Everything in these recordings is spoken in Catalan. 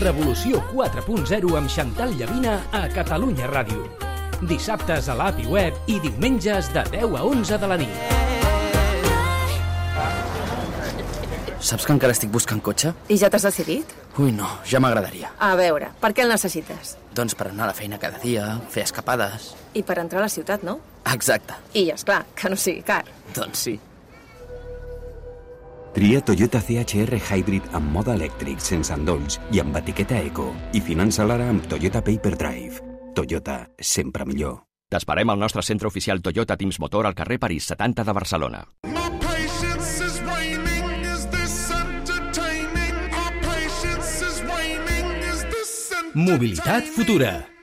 Revolució 4.0 amb Xantal Llavina a Catalunya Ràdio. Dissabtes a l'app i web i diumenges de 10 a 11 de la nit. Saps que encara estic buscant cotxe? I ja t'has decidit? Ui, no, ja m'agradaria. A veure, per què el necessites? Doncs per anar a la feina cada dia, fer escapades... I per entrar a la ciutat, no? Exacte. I, és clar que no sigui car. Doncs sí. Tria Toyota CHR Hybrid amb mode elèctric, sense endolls i amb etiqueta Eco. I finança l'ara amb Toyota Paper Drive. Toyota, sempre millor. T'esperem al nostre centre oficial Toyota Teams Motor al carrer París 70 de Barcelona. My patience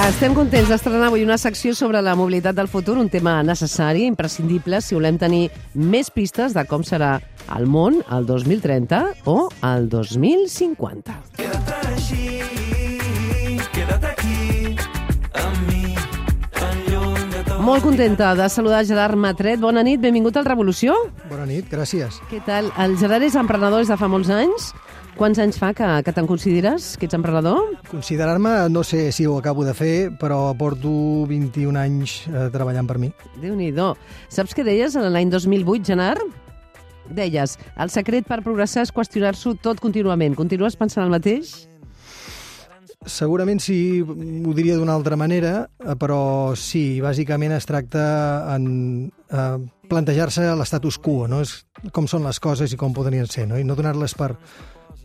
Estem contents d'estrenar avui una secció sobre la mobilitat del futur, un tema necessari, imprescindible, si volem tenir més pistes de com serà el món el 2030 o el 2050. Molt contenta de saludar Gerard Matret. Bona nit, benvingut al Revolució. Bona nit, gràcies. Què tal? El Gerard és emprenedor des de fa molts anys. Quants anys fa que, que te'n consideres que ets emprenedor? Considerar-me, no sé si ho acabo de fer, però porto 21 anys eh, treballant per mi. Déu-n'hi-do. Saps què deies en l'any 2008, Gerard? Deies, el secret per progressar és qüestionar-s'ho tot contínuament. Continues pensant el mateix? Segurament sí, ho diria d'una altra manera, eh, però sí, bàsicament es tracta en eh, plantejar-se l'estatus quo, no? És com són les coses i com podrien ser, no? I no donar-les per,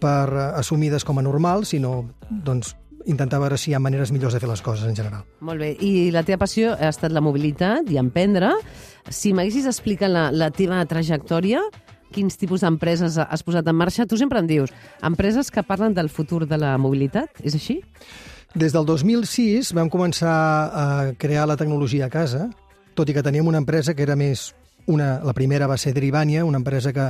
per eh, assumides com a normals, sinó doncs, intentar veure si hi ha maneres millors de fer les coses en general. Molt bé. I la teva passió ha estat la mobilitat i emprendre. Si m'haguessis explicat la, la teva trajectòria, quins tipus d'empreses has posat en marxa, tu sempre em dius, empreses que parlen del futur de la mobilitat, és així? Des del 2006 vam començar a crear la tecnologia a casa, tot i que teníem una empresa que era més... Una, la primera va ser Drivania, una empresa que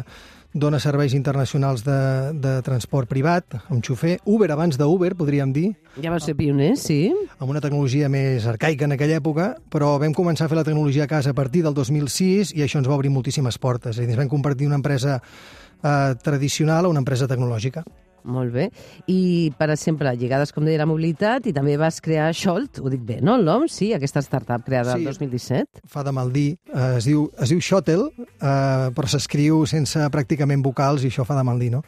dona serveis internacionals de, de transport privat, amb xofer. Uber abans d'Uber, podríem dir. Ja vau ser pioners, sí. Amb una tecnologia més arcaica en aquella època, però vam començar a fer la tecnologia a casa a partir del 2006 i això ens va obrir moltíssimes portes. És a dir, ens vam convertir en una empresa eh, tradicional a una empresa tecnològica. Molt bé. I, per exemple, lligades, com deia, la mobilitat, i també vas crear Scholt, ho dic bé, no, el nom? Sí, aquesta startup creada Sí. el 2017. Fa de mal dir. Eh, es, diu, es diu Shuttle, eh, però s'escriu sense pràcticament vocals i això fa de mal dir, no?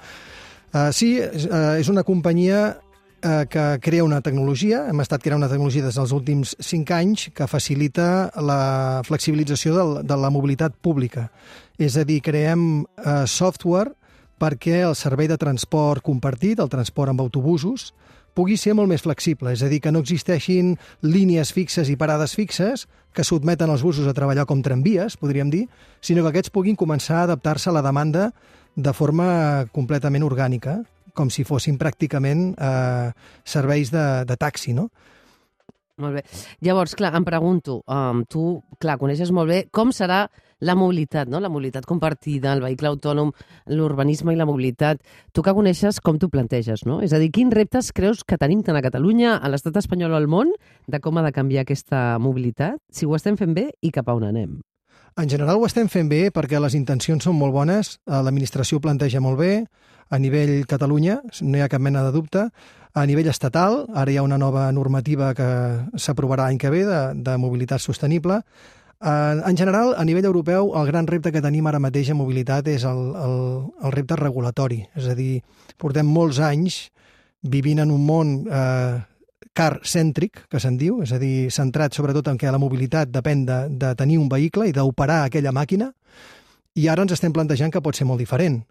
Eh, sí, és, eh, és una companyia eh, que crea una tecnologia, hem estat creant una tecnologia des dels últims 5 anys que facilita la flexibilització del, de la mobilitat pública. És a dir, creem eh, software perquè el servei de transport compartit, el transport amb autobusos, pugui ser molt més flexible, és a dir, que no existeixin línies fixes i parades fixes que sotmeten els busos a treballar com tramvies, podríem dir, sinó que aquests puguin començar a adaptar-se a la demanda de forma completament orgànica, com si fossin pràcticament eh, serveis de, de taxi, no? Molt bé. Llavors, clar, em pregunto, um, tu, clar, coneixes molt bé com serà la mobilitat, no? La mobilitat compartida, el vehicle autònom, l'urbanisme i la mobilitat. Tu que coneixes, com t'ho planteges, no? És a dir, quins reptes creus que tenim tant a Catalunya, a l'estat espanyol o al món, de com ha de canviar aquesta mobilitat, si ho estem fent bé i cap a on anem? En general ho estem fent bé perquè les intencions són molt bones, eh, l'administració planteja molt bé, a nivell Catalunya, no hi ha cap mena de dubte, a nivell estatal, ara hi ha una nova normativa que s'aprovarà l'any que ve de, de mobilitat sostenible. Eh, En general, a nivell europeu, el gran repte que tenim ara mateix en mobilitat és el, el, el repte regulatori. És a dir, portem molts anys vivint en un món eh, car-cèntric, que se'n diu, és a dir, centrat sobretot en què la mobilitat depèn de, de tenir un vehicle i d'operar aquella màquina, i ara ens estem plantejant que pot ser molt diferent,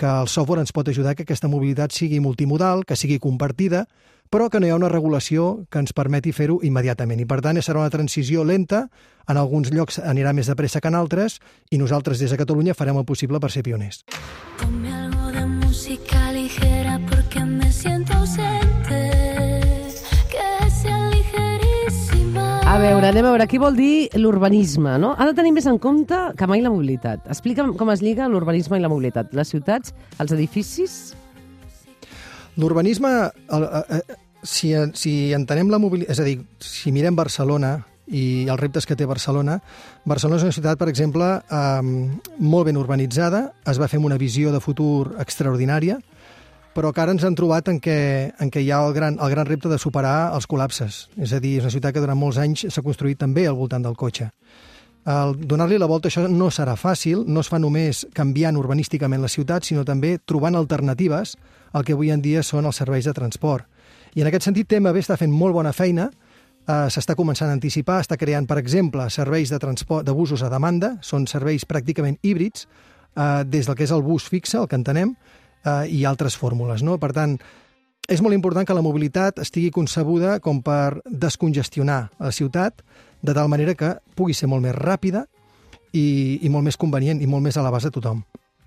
que el software ens pot ajudar que aquesta mobilitat sigui multimodal, que sigui compartida, però que no hi ha una regulació que ens permeti fer-ho immediatament. I, per tant, serà una transició lenta, en alguns llocs anirà més de pressa que en altres, i nosaltres des de Catalunya farem el possible per ser pioners. Ponme veure, anem a veure, què vol dir l'urbanisme, no? Ha de tenir més en compte que mai la mobilitat. Explica'm com es lliga l'urbanisme i la mobilitat. Les ciutats, els edificis... L'urbanisme, eh, eh, si, si entenem la mobilitat, és a dir, si mirem Barcelona i els reptes que té Barcelona. Barcelona és una ciutat, per exemple, eh, molt ben urbanitzada, es va fer una visió de futur extraordinària, però que ara ens han trobat en què, en què hi ha el gran, el gran repte de superar els col·lapses. És a dir, és una ciutat que durant molts anys s'ha construït també al voltant del cotxe. El donar-li la volta això no serà fàcil, no es fa només canviant urbanísticament la ciutat, sinó també trobant alternatives al que avui en dia són els serveis de transport. I en aquest sentit, TMB està fent molt bona feina, eh, s'està començant a anticipar, està creant, per exemple, serveis de transport de busos a demanda, són serveis pràcticament híbrids, eh, des del que és el bus fixe, el que entenem, eh, i altres fórmules. No? Per tant, és molt important que la mobilitat estigui concebuda com per descongestionar la ciutat, de tal manera que pugui ser molt més ràpida i, i molt més convenient i molt més a l'abast de tothom.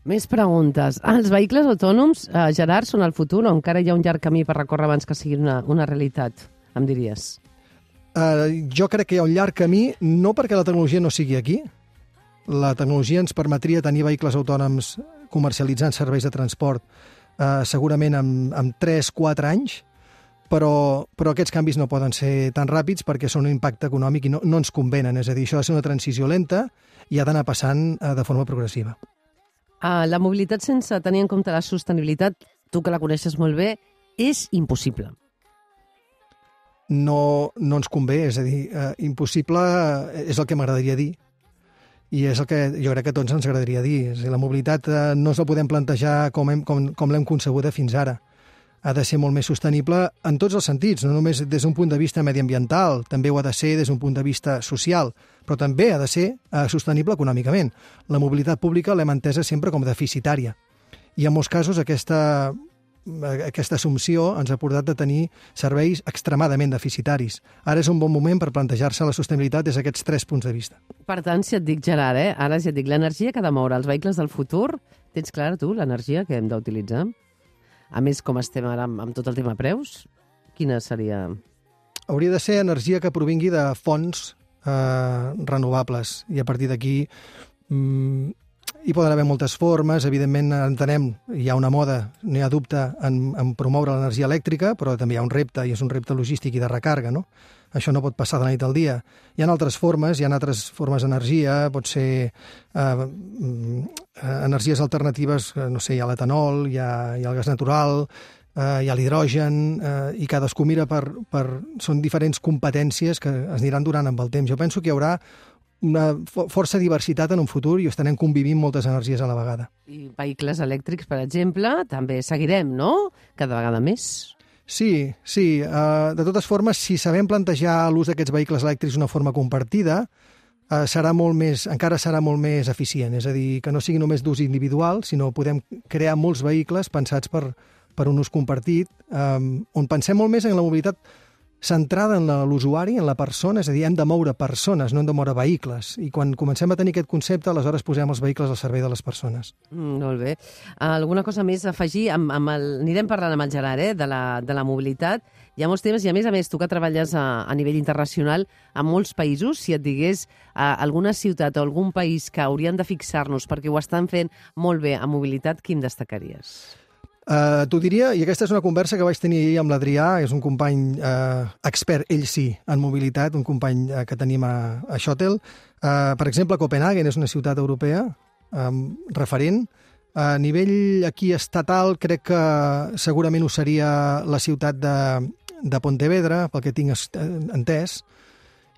Més preguntes. Ah, els vehicles autònoms, eh, Gerard, són el futur o encara hi ha un llarg camí per recórrer abans que sigui una, una realitat, em diries? Uh, jo crec que hi ha un llarg camí, no perquè la tecnologia no sigui aquí. La tecnologia ens permetria tenir vehicles autònoms comercialitzant serveis de transport uh, segurament en, en 3-4 anys, però, però aquests canvis no poden ser tan ràpids perquè són un impacte econòmic i no, no ens convenen. És a dir, això ha de ser una transició lenta i ha d'anar passant uh, de forma progressiva. Uh, la mobilitat sense tenir en compte la sostenibilitat, tu que la coneixes molt bé, és impossible. No, no ens convé, és a dir, uh, impossible eh, és el que m'agradaria dir i és el que jo crec que tots ens agradaria dir. És dir, la mobilitat eh, no ens la podem plantejar com, hem, com, com l'hem concebuda fins ara. Ha de ser molt més sostenible en tots els sentits, no només des d'un punt de vista mediambiental, també ho ha de ser des d'un punt de vista social, però també ha de ser eh, sostenible econòmicament. La mobilitat pública l'hem entesa sempre com deficitària. I en molts casos aquesta, aquesta assumpció ens ha portat a tenir serveis extremadament deficitaris. Ara és un bon moment per plantejar-se la sostenibilitat des d'aquests tres punts de vista. Per tant, si et dic, Gerard, eh? ara si et dic l'energia que ha de moure els vehicles del futur, tens clara tu l'energia que hem d'utilitzar? A més, com estem ara amb, amb tot el tema preus, quina seria... Hauria de ser energia que provingui de fonts eh, renovables i a partir d'aquí mm, hi poden haver moltes formes, evidentment entenem, hi ha una moda, no hi ha dubte, en, en promoure l'energia elèctrica, però també hi ha un repte, i és un repte logístic i de recarga, no? Això no pot passar de la nit al dia. Hi ha altres formes, hi ha altres formes d'energia, pot ser eh, mm, energies alternatives, eh, no sé, hi ha l'etanol, hi, ha, hi ha el gas natural, eh, hi ha l'hidrogen, eh, i cadascú mira per, per... Són diferents competències que es aniran durant amb el temps. Jo penso que hi haurà una fo- força diversitat en un futur i estarem convivint moltes energies a la vegada. I vehicles elèctrics, per exemple, també seguirem, no? Cada vegada més. Sí, sí. Uh, de totes formes, si sabem plantejar l'ús d'aquests vehicles elèctrics d'una forma compartida, uh, serà molt més, encara serà molt més eficient. És a dir, que no sigui només d'ús individual, sinó podem crear molts vehicles pensats per, per un ús compartit, um, on pensem molt més en la mobilitat centrada en l'usuari, en la persona, és a dir, hem de moure persones, no hem de moure vehicles. I quan comencem a tenir aquest concepte, aleshores posem els vehicles al servei de les persones. Mm, molt bé. Alguna cosa més a afegir? Amb, amb el, anirem parlant amb el Gerard eh, de, la, de la mobilitat. Hi ha molts temes i, a més a més, tu que treballes a, a nivell internacional en molts països, si et digués a alguna ciutat o algun país que haurien de fixar-nos perquè ho estan fent molt bé a mobilitat, quin destacaries? Uh, T'ho diria, i aquesta és una conversa que vaig tenir ahir amb l'Adrià, és un company uh, expert, ell sí, en mobilitat, un company uh, que tenim a, a Shuttle. Uh, per exemple, Copenhagen és una ciutat europea um, referent. A nivell aquí estatal, crec que segurament ho seria la ciutat de, de Pontevedra, pel que tinc entès.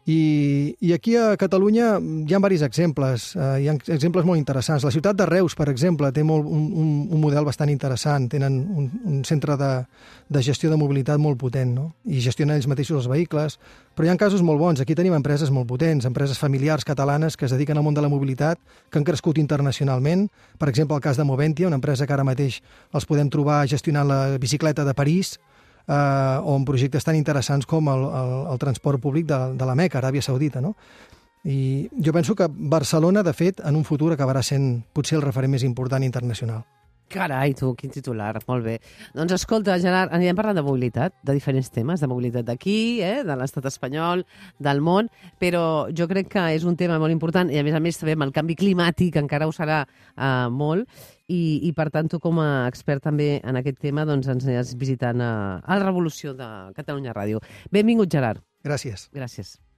I, I aquí a Catalunya hi ha diversos exemples, eh, hi ha exemples molt interessants. La ciutat de Reus, per exemple, té molt, un, un, model bastant interessant. Tenen un, un centre de, de gestió de mobilitat molt potent, no? i gestionen ells mateixos els vehicles. Però hi ha casos molt bons. Aquí tenim empreses molt potents, empreses familiars catalanes que es dediquen al món de la mobilitat, que han crescut internacionalment. Per exemple, el cas de Moventia, una empresa que ara mateix els podem trobar gestionant la bicicleta de París, eh, o en projectes tan interessants com el, el, el transport públic de, de la Meca, Aràbia Saudita. No? I jo penso que Barcelona, de fet, en un futur acabarà sent potser el referent més important internacional. Carai, tu, quin titular, molt bé. Doncs escolta, Gerard, anirem parlant de mobilitat, de diferents temes, de mobilitat d'aquí, eh, de l'estat espanyol, del món, però jo crec que és un tema molt important i, a més a més, amb el canvi climàtic encara ho serà eh, molt i, i, per tant, tu com a expert també en aquest tema doncs ens aniràs visitant a, a la Revolució de Catalunya Ràdio. Benvingut, Gerard. Gràcies. Gràcies.